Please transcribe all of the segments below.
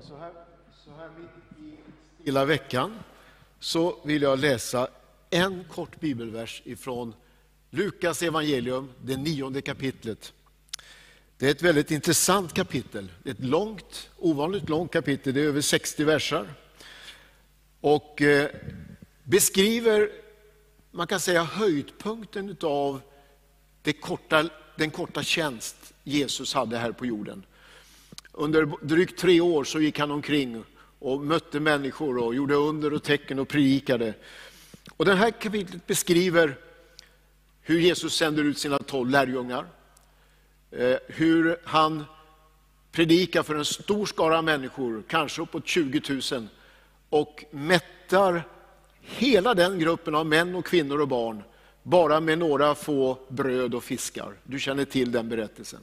Ja, så, här, så här mitt i stilla veckan så vill jag läsa en kort bibelvers ifrån Lukas evangelium, det nionde kapitlet. Det är ett väldigt intressant kapitel. Det är ett långt, ovanligt långt kapitel, det är över 60 versar. Och eh, beskriver, man kan säga höjdpunkten av det korta, den korta tjänst Jesus hade här på jorden. Under drygt tre år så gick han omkring och mötte människor och gjorde under och tecken och predikade. Och det här kapitlet beskriver hur Jesus sänder ut sina tolv lärjungar. Eh, hur han predikar för en stor skara människor, kanske uppåt 20 000, och mättar hela den gruppen av män och kvinnor och barn, bara med några få bröd och fiskar. Du känner till den berättelsen.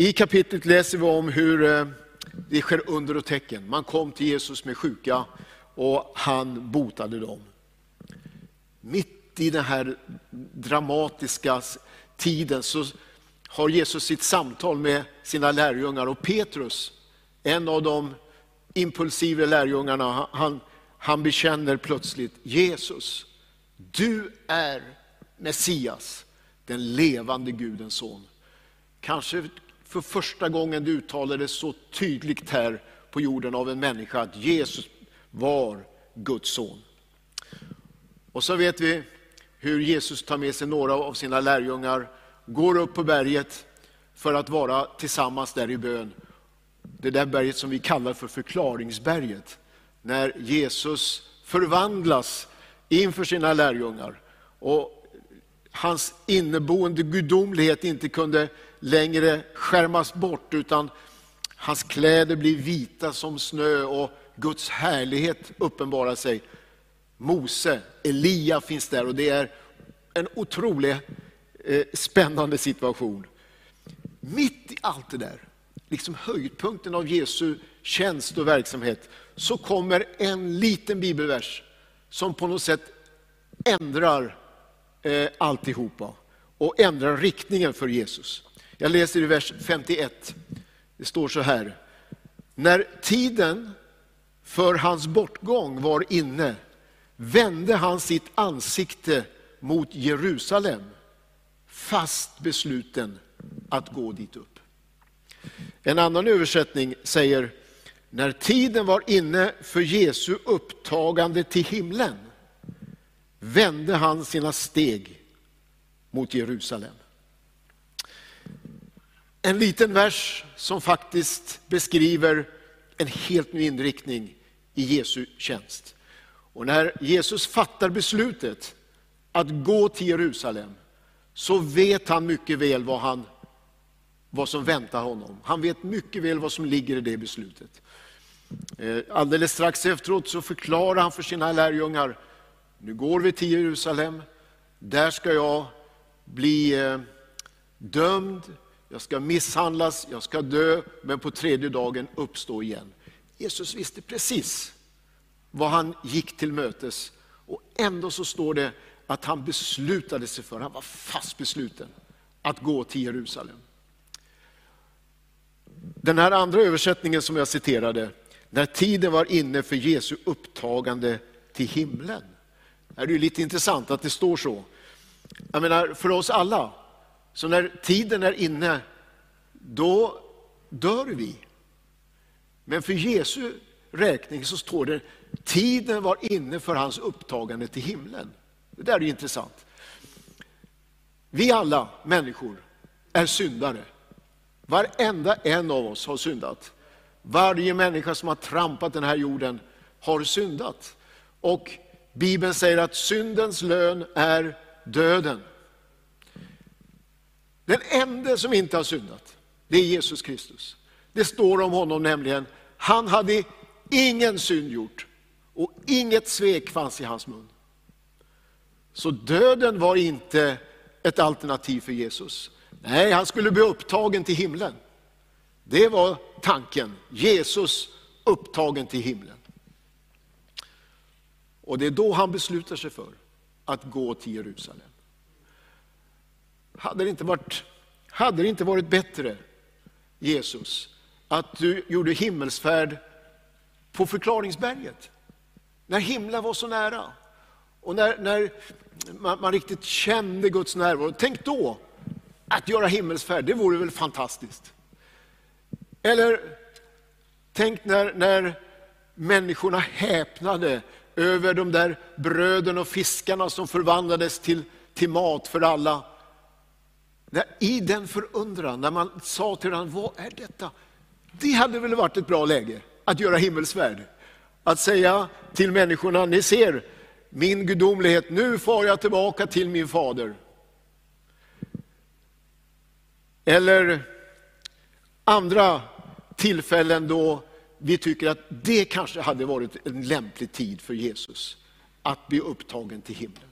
I kapitlet läser vi om hur eh, det sker under och tecken. Man kom till Jesus med sjuka och han botade dem. Mitt i den här dramatiska tiden så har Jesus sitt samtal med sina lärjungar och Petrus, en av de impulsiva lärjungarna, han, han bekänner plötsligt Jesus, du är Messias, den levande Gudens son. Kanske för första gången det uttalades så tydligt här på jorden av en människa att Jesus var Guds son. Och så vet vi hur Jesus tar med sig några av sina lärjungar, går upp på berget för att vara tillsammans där i bön. Det där berget som vi kallar för förklaringsberget. När Jesus förvandlas inför sina lärjungar och hans inneboende gudomlighet inte kunde längre skärmas bort, utan hans kläder blir vita som snö och Guds härlighet uppenbarar sig. Mose, Elia finns där och det är en otroligt eh, spännande situation. Mitt i allt det där, liksom höjdpunkten av Jesu tjänst och verksamhet, så kommer en liten bibelvers som på något sätt ändrar eh, alltihopa och ändrar riktningen för Jesus. Jag läser i vers 51. Det står så här. När tiden för hans bortgång var inne vände han sitt ansikte mot Jerusalem, fast besluten att gå dit upp. En annan översättning säger, när tiden var inne för Jesu upptagande till himlen, vände han sina steg mot Jerusalem. En liten vers som faktiskt beskriver en helt ny inriktning i Jesu tjänst. Och när Jesus fattar beslutet att gå till Jerusalem så vet han mycket väl vad, han, vad som väntar honom. Han vet mycket väl vad som ligger i det beslutet. Eh, alldeles strax efteråt så förklarar han för sina lärjungar, nu går vi till Jerusalem, där ska jag bli eh, dömd, jag ska misshandlas, jag ska dö, men på tredje dagen uppstå igen. Jesus visste precis vad han gick till mötes och ändå så står det att han beslutade sig för, han var fast besluten att gå till Jerusalem. Den här andra översättningen som jag citerade, när tiden var inne för Jesu upptagande till himlen. Det är ju lite intressant att det står så. Jag menar, för oss alla, så när tiden är inne, då dör vi. Men för Jesu räkning så står det, tiden var inne för hans upptagande till himlen. Det där är intressant. Vi alla människor är syndare. Varenda en av oss har syndat. Varje människa som har trampat den här jorden har syndat. Och Bibeln säger att syndens lön är döden. Den enda som inte har syndat, det är Jesus Kristus. Det står om honom nämligen, han hade ingen synd gjort och inget svek fanns i hans mun. Så döden var inte ett alternativ för Jesus. Nej, han skulle bli upptagen till himlen. Det var tanken. Jesus upptagen till himlen. Och det är då han beslutar sig för att gå till Jerusalem. Hade det inte varit, hade det inte varit bättre, Jesus, att du gjorde himmelsfärd på förklaringsberget. När himlen var så nära. Och när, när man, man, riktigt kände Guds närvaro. Tänk då, att göra himmelsfärd, det vore väl fantastiskt. Eller tänk när, när människorna häpnade över de där bröden och fiskarna som förvandlades till, till mat för alla. I den förundran, när man sa till varandra, vad är detta? Det hade väl varit ett bra läge att göra himmelsfärd. Att säga till människorna, ni ser min gudomlighet, nu far jag tillbaka till min fader. Eller andra tillfällen då vi tycker att det kanske hade varit en lämplig tid för Jesus att bli upptagen till himlen.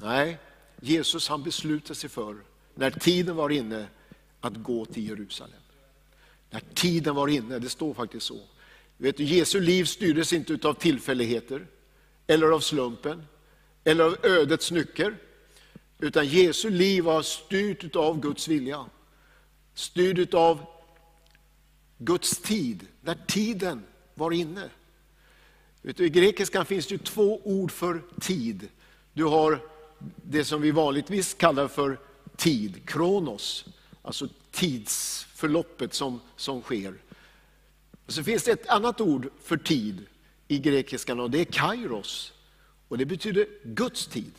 Nej, Jesus han beslutade sig för, när tiden var inne, att gå till Jerusalem. När tiden var inne, det står faktiskt så. Vet du, Jesu liv styrdes inte av tillfälligheter, eller av slumpen, eller av ödets nycker. Utan Jesu liv var styrt av Guds vilja. Styrd av Guds tid, när tiden var inne. Vet du, I grekiskan finns det två ord för tid. Du har det som vi vanligtvis kallar för tid, kronos, alltså tidsförloppet som, som sker. Och så finns det ett annat ord för tid i grekiskan och det är kairos. Och det betyder Guds tid.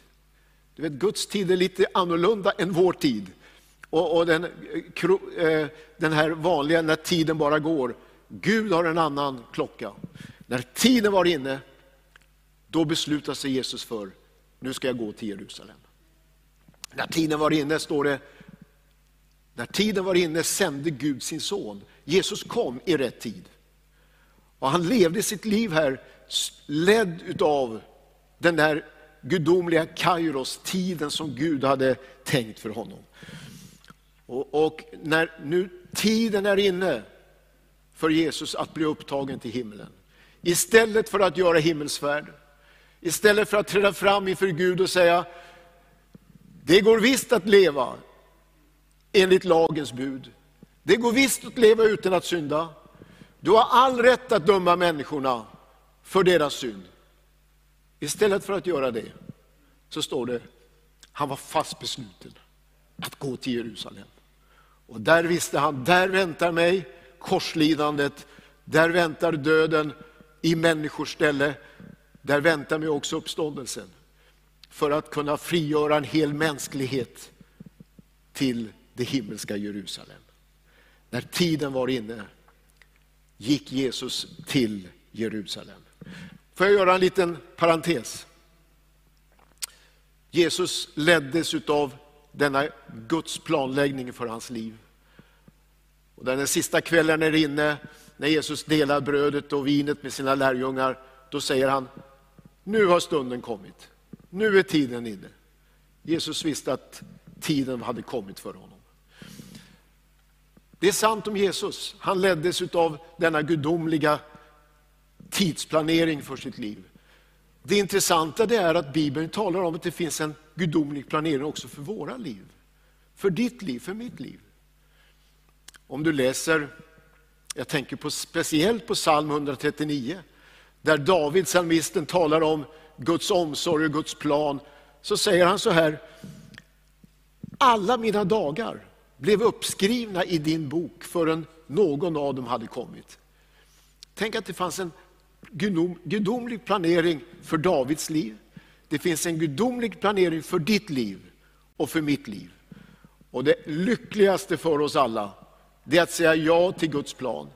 Du vet, Guds tid är lite annorlunda än vår tid. Och, och den, eh, den här vanliga, när tiden bara går. Gud har en annan klocka. När tiden var inne, då beslutade sig Jesus för, nu ska jag gå till Jerusalem. När tiden var inne, står det, när tiden var inne sände Gud sin son. Jesus kom i rätt tid. Och han levde sitt liv här ledd utav den där gudomliga kairos, tiden som Gud hade tänkt för honom. Och, och, när nu tiden är inne för Jesus att bli upptagen till himlen, istället för att göra himmelsfärd, istället för att träda fram inför Gud och säga, det går visst att leva enligt lagens bud. Det går visst att leva utan att synda. Du har all rätt att döma människorna för deras synd. Istället för att göra det, så står det, han var fast besluten att gå till Jerusalem. Och där visste han, där väntar mig korslidandet, där väntar döden i människors ställe, där väntar mig också uppståndelsen. För att kunna frigöra en hel mänsklighet till det himmelska Jerusalem. När tiden var inne gick Jesus till Jerusalem. Får jag göra en liten parentes? Jesus leddes av denna Guds planläggning för hans liv. Och den sista kvällen är inne, när Jesus delar brödet och vinet med sina lärjungar, då säger han, nu har stunden kommit. Nu är tiden inne. Jesus visste att tiden hade kommit för honom. Det är sant om Jesus. Han leddes av denna gudomliga tidsplanering för sitt liv. Det intressanta det är att Bibeln talar om att det finns en gudomlig planering också för våra liv. För ditt liv, för mitt liv. Om du läser, jag tänker på, speciellt på psalm 139, där David, psalmisten, talar om Guds omsorg och Guds plan, så säger han så här, alla mina dagar blev uppskrivna i din bok förrän någon av dem hade kommit. Tänk att det fanns en gudomlig planering för Davids liv. Det finns en gudomlig planering för ditt liv och för mitt liv. Och det lyckligaste för oss alla, det är att säga ja till Guds plan,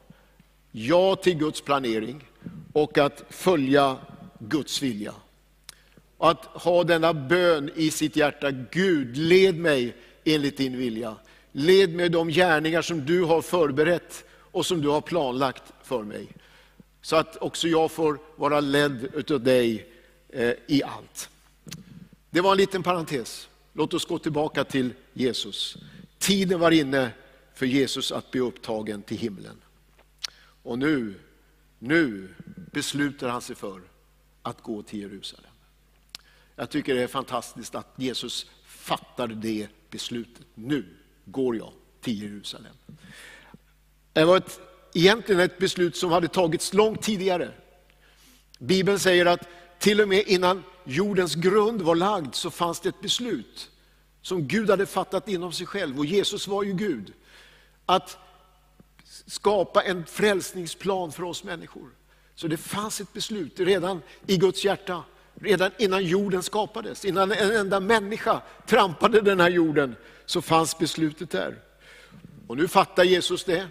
ja till Guds planering och att följa Guds vilja. Att ha denna bön i sitt hjärta, Gud led mig enligt din vilja. Led mig de gärningar som du har förberett och som du har planlagt för mig. Så att också jag får vara ledd av dig eh, i allt. Det var en liten parentes. Låt oss gå tillbaka till Jesus. Tiden var inne för Jesus att bli upptagen till himlen. Och nu, nu beslutar han sig för att gå till Jerusalem. Jag tycker det är fantastiskt att Jesus fattar det beslutet. Nu går jag till Jerusalem. Det var ett egentligen ett beslut som hade tagits långt tidigare. Bibeln säger att till och med innan jordens grund var lagd så fanns det ett beslut som Gud hade fattat inom sig själv, och Jesus var ju Gud. Att skapa en frälsningsplan för oss människor. Så det fanns ett beslut redan i Guds hjärta, redan innan jorden skapades, innan en enda människa trampade den här jorden, så fanns beslutet där. Och nu fattar Jesus det,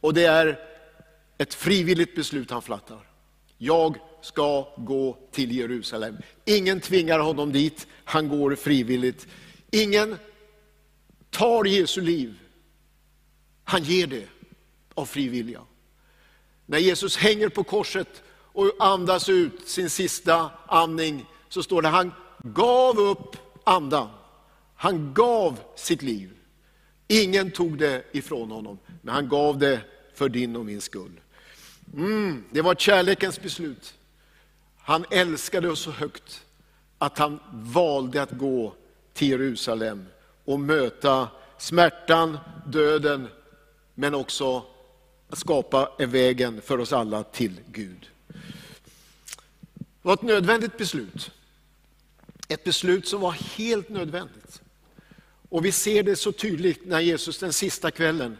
och det är ett frivilligt beslut han fattar. Jag ska gå till Jerusalem. Ingen tvingar honom dit, han går frivilligt. Ingen tar Jesu liv, han ger det av fri vilja. När Jesus hänger på korset och andas ut sin sista andning så står det han gav upp andan. Han gav sitt liv. Ingen tog det ifrån honom, men han gav det för din och min skull. Mm, det var kärlekens beslut. Han älskade oss så högt att han valde att gå till Jerusalem och möta smärtan, döden, men också att skapa vägen för oss alla till Gud. Det var ett nödvändigt beslut. Ett beslut som var helt nödvändigt. Och vi ser det så tydligt när Jesus den sista kvällen,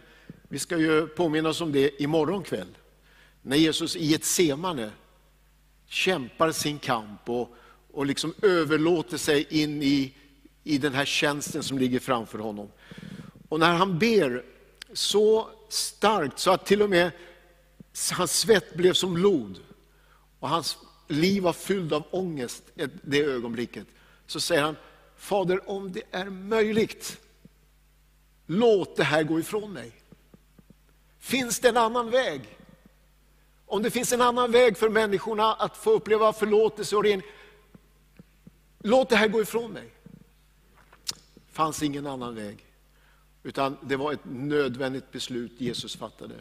vi ska ju påminna oss om det imorgon kväll, när Jesus i ett semane kämpar sin kamp och, och liksom överlåter sig in i, i den här tjänsten som ligger framför honom. Och när han ber så starkt så att till och med hans svett blev som blod och hans liv var fylld av ångest det ögonblicket. Så säger han, Fader om det är möjligt, låt det här gå ifrån mig. Finns det en annan väg? Om det finns en annan väg för människorna att få uppleva förlåtelse och ren, låt det här gå ifrån mig. Det fanns ingen annan väg. Utan det var ett nödvändigt beslut Jesus fattade.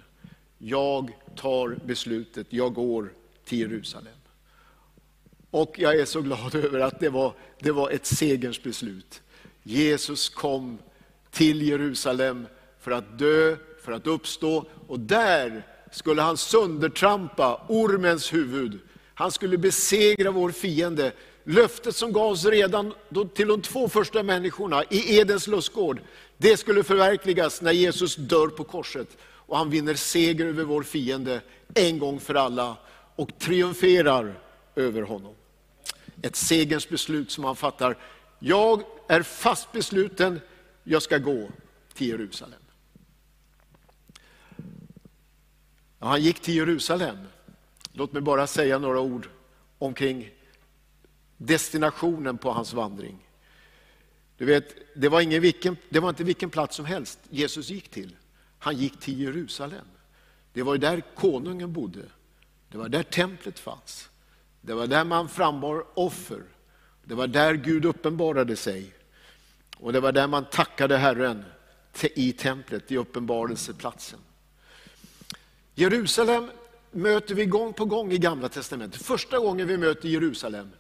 Jag tar beslutet, jag går till Jerusalem. Och jag är så glad över att det var, det var ett segerns beslut. Jesus kom till Jerusalem för att dö, för att uppstå och där skulle han söndertrampa ormens huvud. Han skulle besegra vår fiende. Löftet som gavs redan till de två första människorna i Edens lustgård, det skulle förverkligas när Jesus dör på korset och han vinner seger över vår fiende en gång för alla och triumferar över honom. Ett segerns beslut som han fattar. Jag är fast besluten, jag ska gå till Jerusalem. Han gick till Jerusalem. Låt mig bara säga några ord omkring destinationen på hans vandring. Du vet, det var, ingen vilken, det var inte vilken plats som helst Jesus gick till. Han gick till Jerusalem. Det var där konungen bodde. Det var där templet fanns. Det var där man frambar offer. Det var där Gud uppenbarade sig. Och det var där man tackade Herren i templet, i uppenbarelseplatsen. Jerusalem möter vi gång på gång i Gamla Testamentet. Första gången vi möter Jerusalem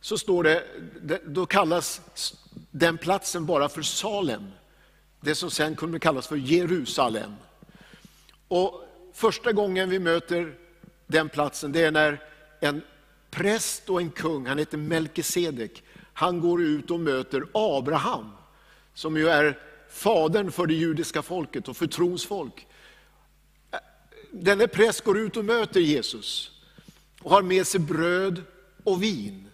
så står det, då kallas den platsen bara för Salem. Det som sen kunde kallas för Jerusalem. Och första gången vi möter den platsen, det är när en präst och en kung, han heter Melkisedek, han går ut och möter Abraham, som ju är fadern för det judiska folket och för trons folk. Denne präst går ut och möter Jesus och har med sig bröd och vin.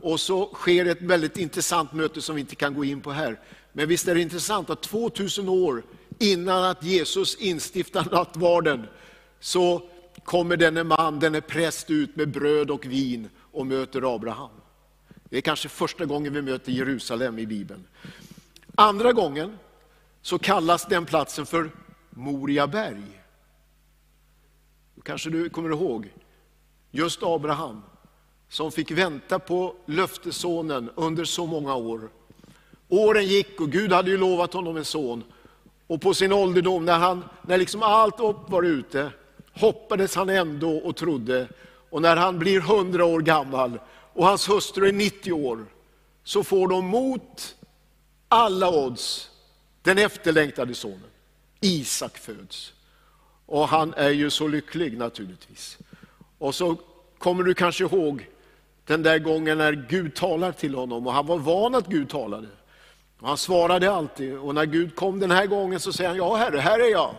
Och så sker ett väldigt intressant möte som vi inte kan gå in på här. Men visst är det intressant att 2000 år innan att Jesus instiftar nattvarden så kommer denne man, denne präst ut med bröd och vin och möter Abraham. Det är kanske första gången vi möter Jerusalem i Bibeln. Andra gången så kallas den platsen för Moriaberg. Kanske du kommer ihåg, just Abraham som fick vänta på löftessonen under så många år. Åren gick och Gud hade ju lovat honom en son. Och på sin ålderdom, när, han, när liksom allt upp var ute, hoppades han ändå och trodde. Och när han blir hundra år gammal och hans hustru är 90 år, så får de mot alla odds den efterlängtade sonen. Isak föds. Och han är ju så lycklig naturligtvis. Och så kommer du kanske ihåg den där gången när Gud talar till honom och han var van att Gud talade. Och han svarade alltid och när Gud kom den här gången så säger han, ja herre, här är jag.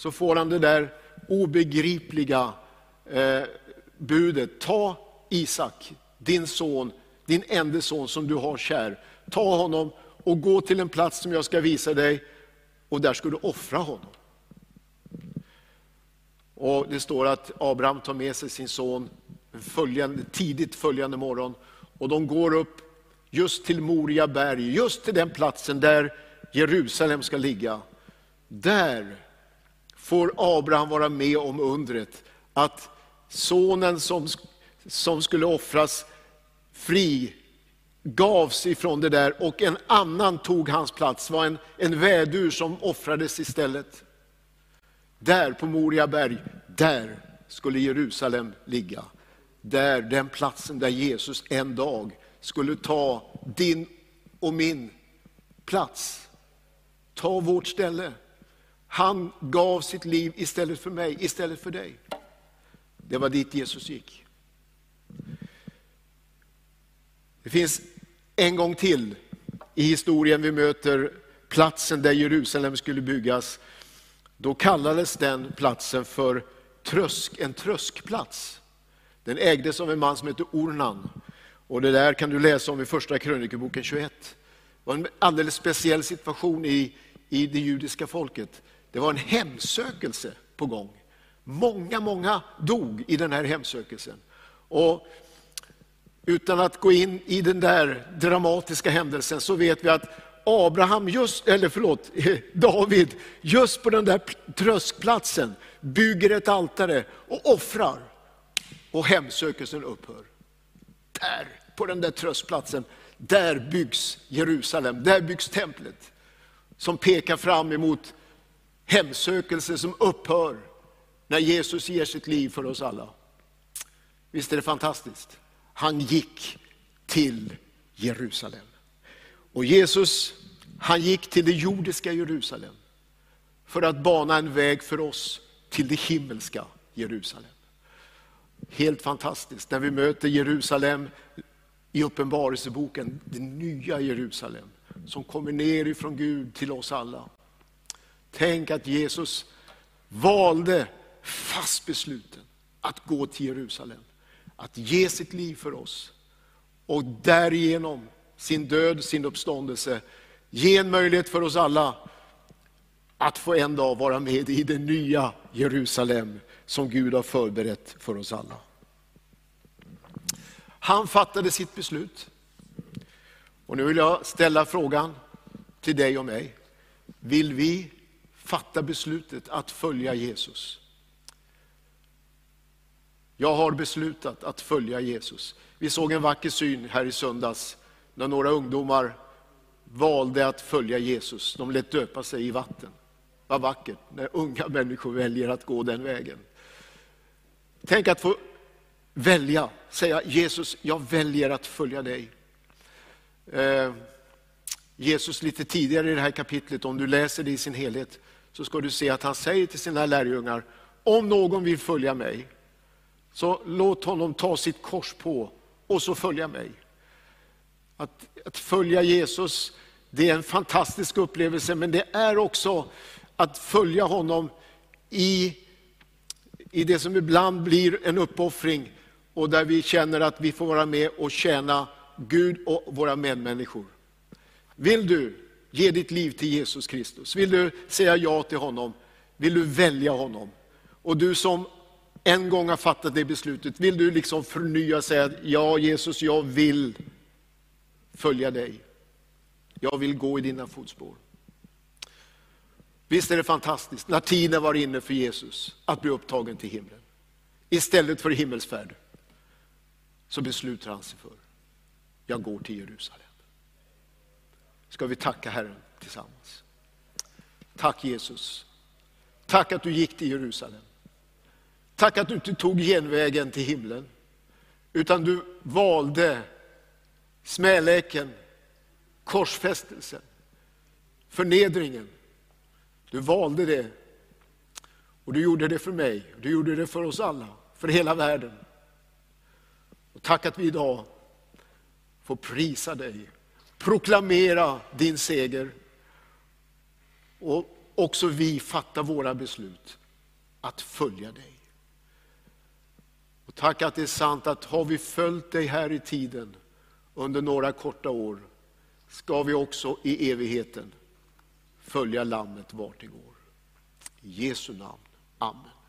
Så får han det där obegripliga eh, budet, ta Isak, din son, din enda son som du har kär. Ta honom och gå till en plats som jag ska visa dig och där ska du offra honom. Och Det står att Abraham tar med sig sin son följande, tidigt följande morgon och de går upp just till Moria berg, just till den platsen där Jerusalem ska ligga. Där får Abraham vara med om undret att sonen som, som skulle offras fri gavs ifrån det där och en annan tog hans plats. Det var en, en vädur som offrades istället. Där på Moria berg, där skulle Jerusalem ligga. Där, den platsen där Jesus en dag skulle ta din och min plats. Ta vårt ställe. Han gav sitt liv istället för mig, istället för dig. Det var dit Jesus gick. Det finns en gång till i historien vi möter platsen där Jerusalem skulle byggas. Då kallades den platsen för trösk, en tröskplats. Den ägdes av en man som hette Ornan. Och det där kan du läsa om i första krönikeboken 21. Det var en alldeles speciell situation i, i det judiska folket. Det var en hemsökelse på gång. Många, många dog i den här hemsökelsen. Och utan att gå in i den där dramatiska händelsen så vet vi att Abraham, just, eller förlåt, David, just på den där tröskplatsen bygger ett altare och offrar. Och hemsökelsen upphör. Där, på den där tröskplatsen, där byggs Jerusalem, där byggs templet. Som pekar fram emot hemsökelse som upphör när Jesus ger sitt liv för oss alla. Visst är det fantastiskt? Han gick till Jerusalem. Och Jesus, han gick till det jordiska Jerusalem för att bana en väg för oss till det himmelska Jerusalem. Helt fantastiskt när vi möter Jerusalem i Uppenbarelseboken, det nya Jerusalem som kommer ner ifrån Gud till oss alla. Tänk att Jesus valde fast besluten att gå till Jerusalem, att ge sitt liv för oss och därigenom sin död, sin uppståndelse, ge en möjlighet för oss alla att få en dag vara med i det nya Jerusalem som Gud har förberett för oss alla. Han fattade sitt beslut. Och nu vill jag ställa frågan till dig och mig. Vill vi fatta beslutet att följa Jesus? Jag har beslutat att följa Jesus. Vi såg en vacker syn här i söndags när några ungdomar valde att följa Jesus. De lät döpa sig i vatten. Vad vackert när unga människor väljer att gå den vägen. Tänk att få välja, säga Jesus, jag väljer att följa dig. Eh, Jesus lite tidigare i det här kapitlet, om du läser det i sin helhet, så ska du se att han säger till sina lärjungar, om någon vill följa mig, så låt honom ta sitt kors på och så följa mig. Att, att följa Jesus, det är en fantastisk upplevelse, men det är också att följa honom i, i det som ibland blir en uppoffring och där vi känner att vi får vara med och tjäna Gud och våra medmänniskor. Vill du ge ditt liv till Jesus Kristus? Vill du säga ja till honom? Vill du välja honom? Och du som en gång har fattat det beslutet, vill du liksom förnya och säga, ja Jesus, jag vill följa dig. Jag vill gå i dina fotspår. Visst är det fantastiskt när tiden var inne för Jesus att bli upptagen till himlen. Istället för himmelsfärd så beslutar han sig för, jag går till Jerusalem. Ska vi tacka Herren tillsammans. Tack Jesus. Tack att du gick till Jerusalem. Tack att du inte tog genvägen till himlen, utan du valde smäleken, korsfästelsen, förnedringen. Du valde det Och du gjorde det för mig, du gjorde det för oss alla, för hela världen. Och tack att vi idag får prisa dig, proklamera din seger. Och också vi fattar våra beslut att följa dig. Och tack att det är sant att har vi följt dig här i tiden under några korta år ska vi också i evigheten följa Lammet vart det går. I Jesu namn. Amen.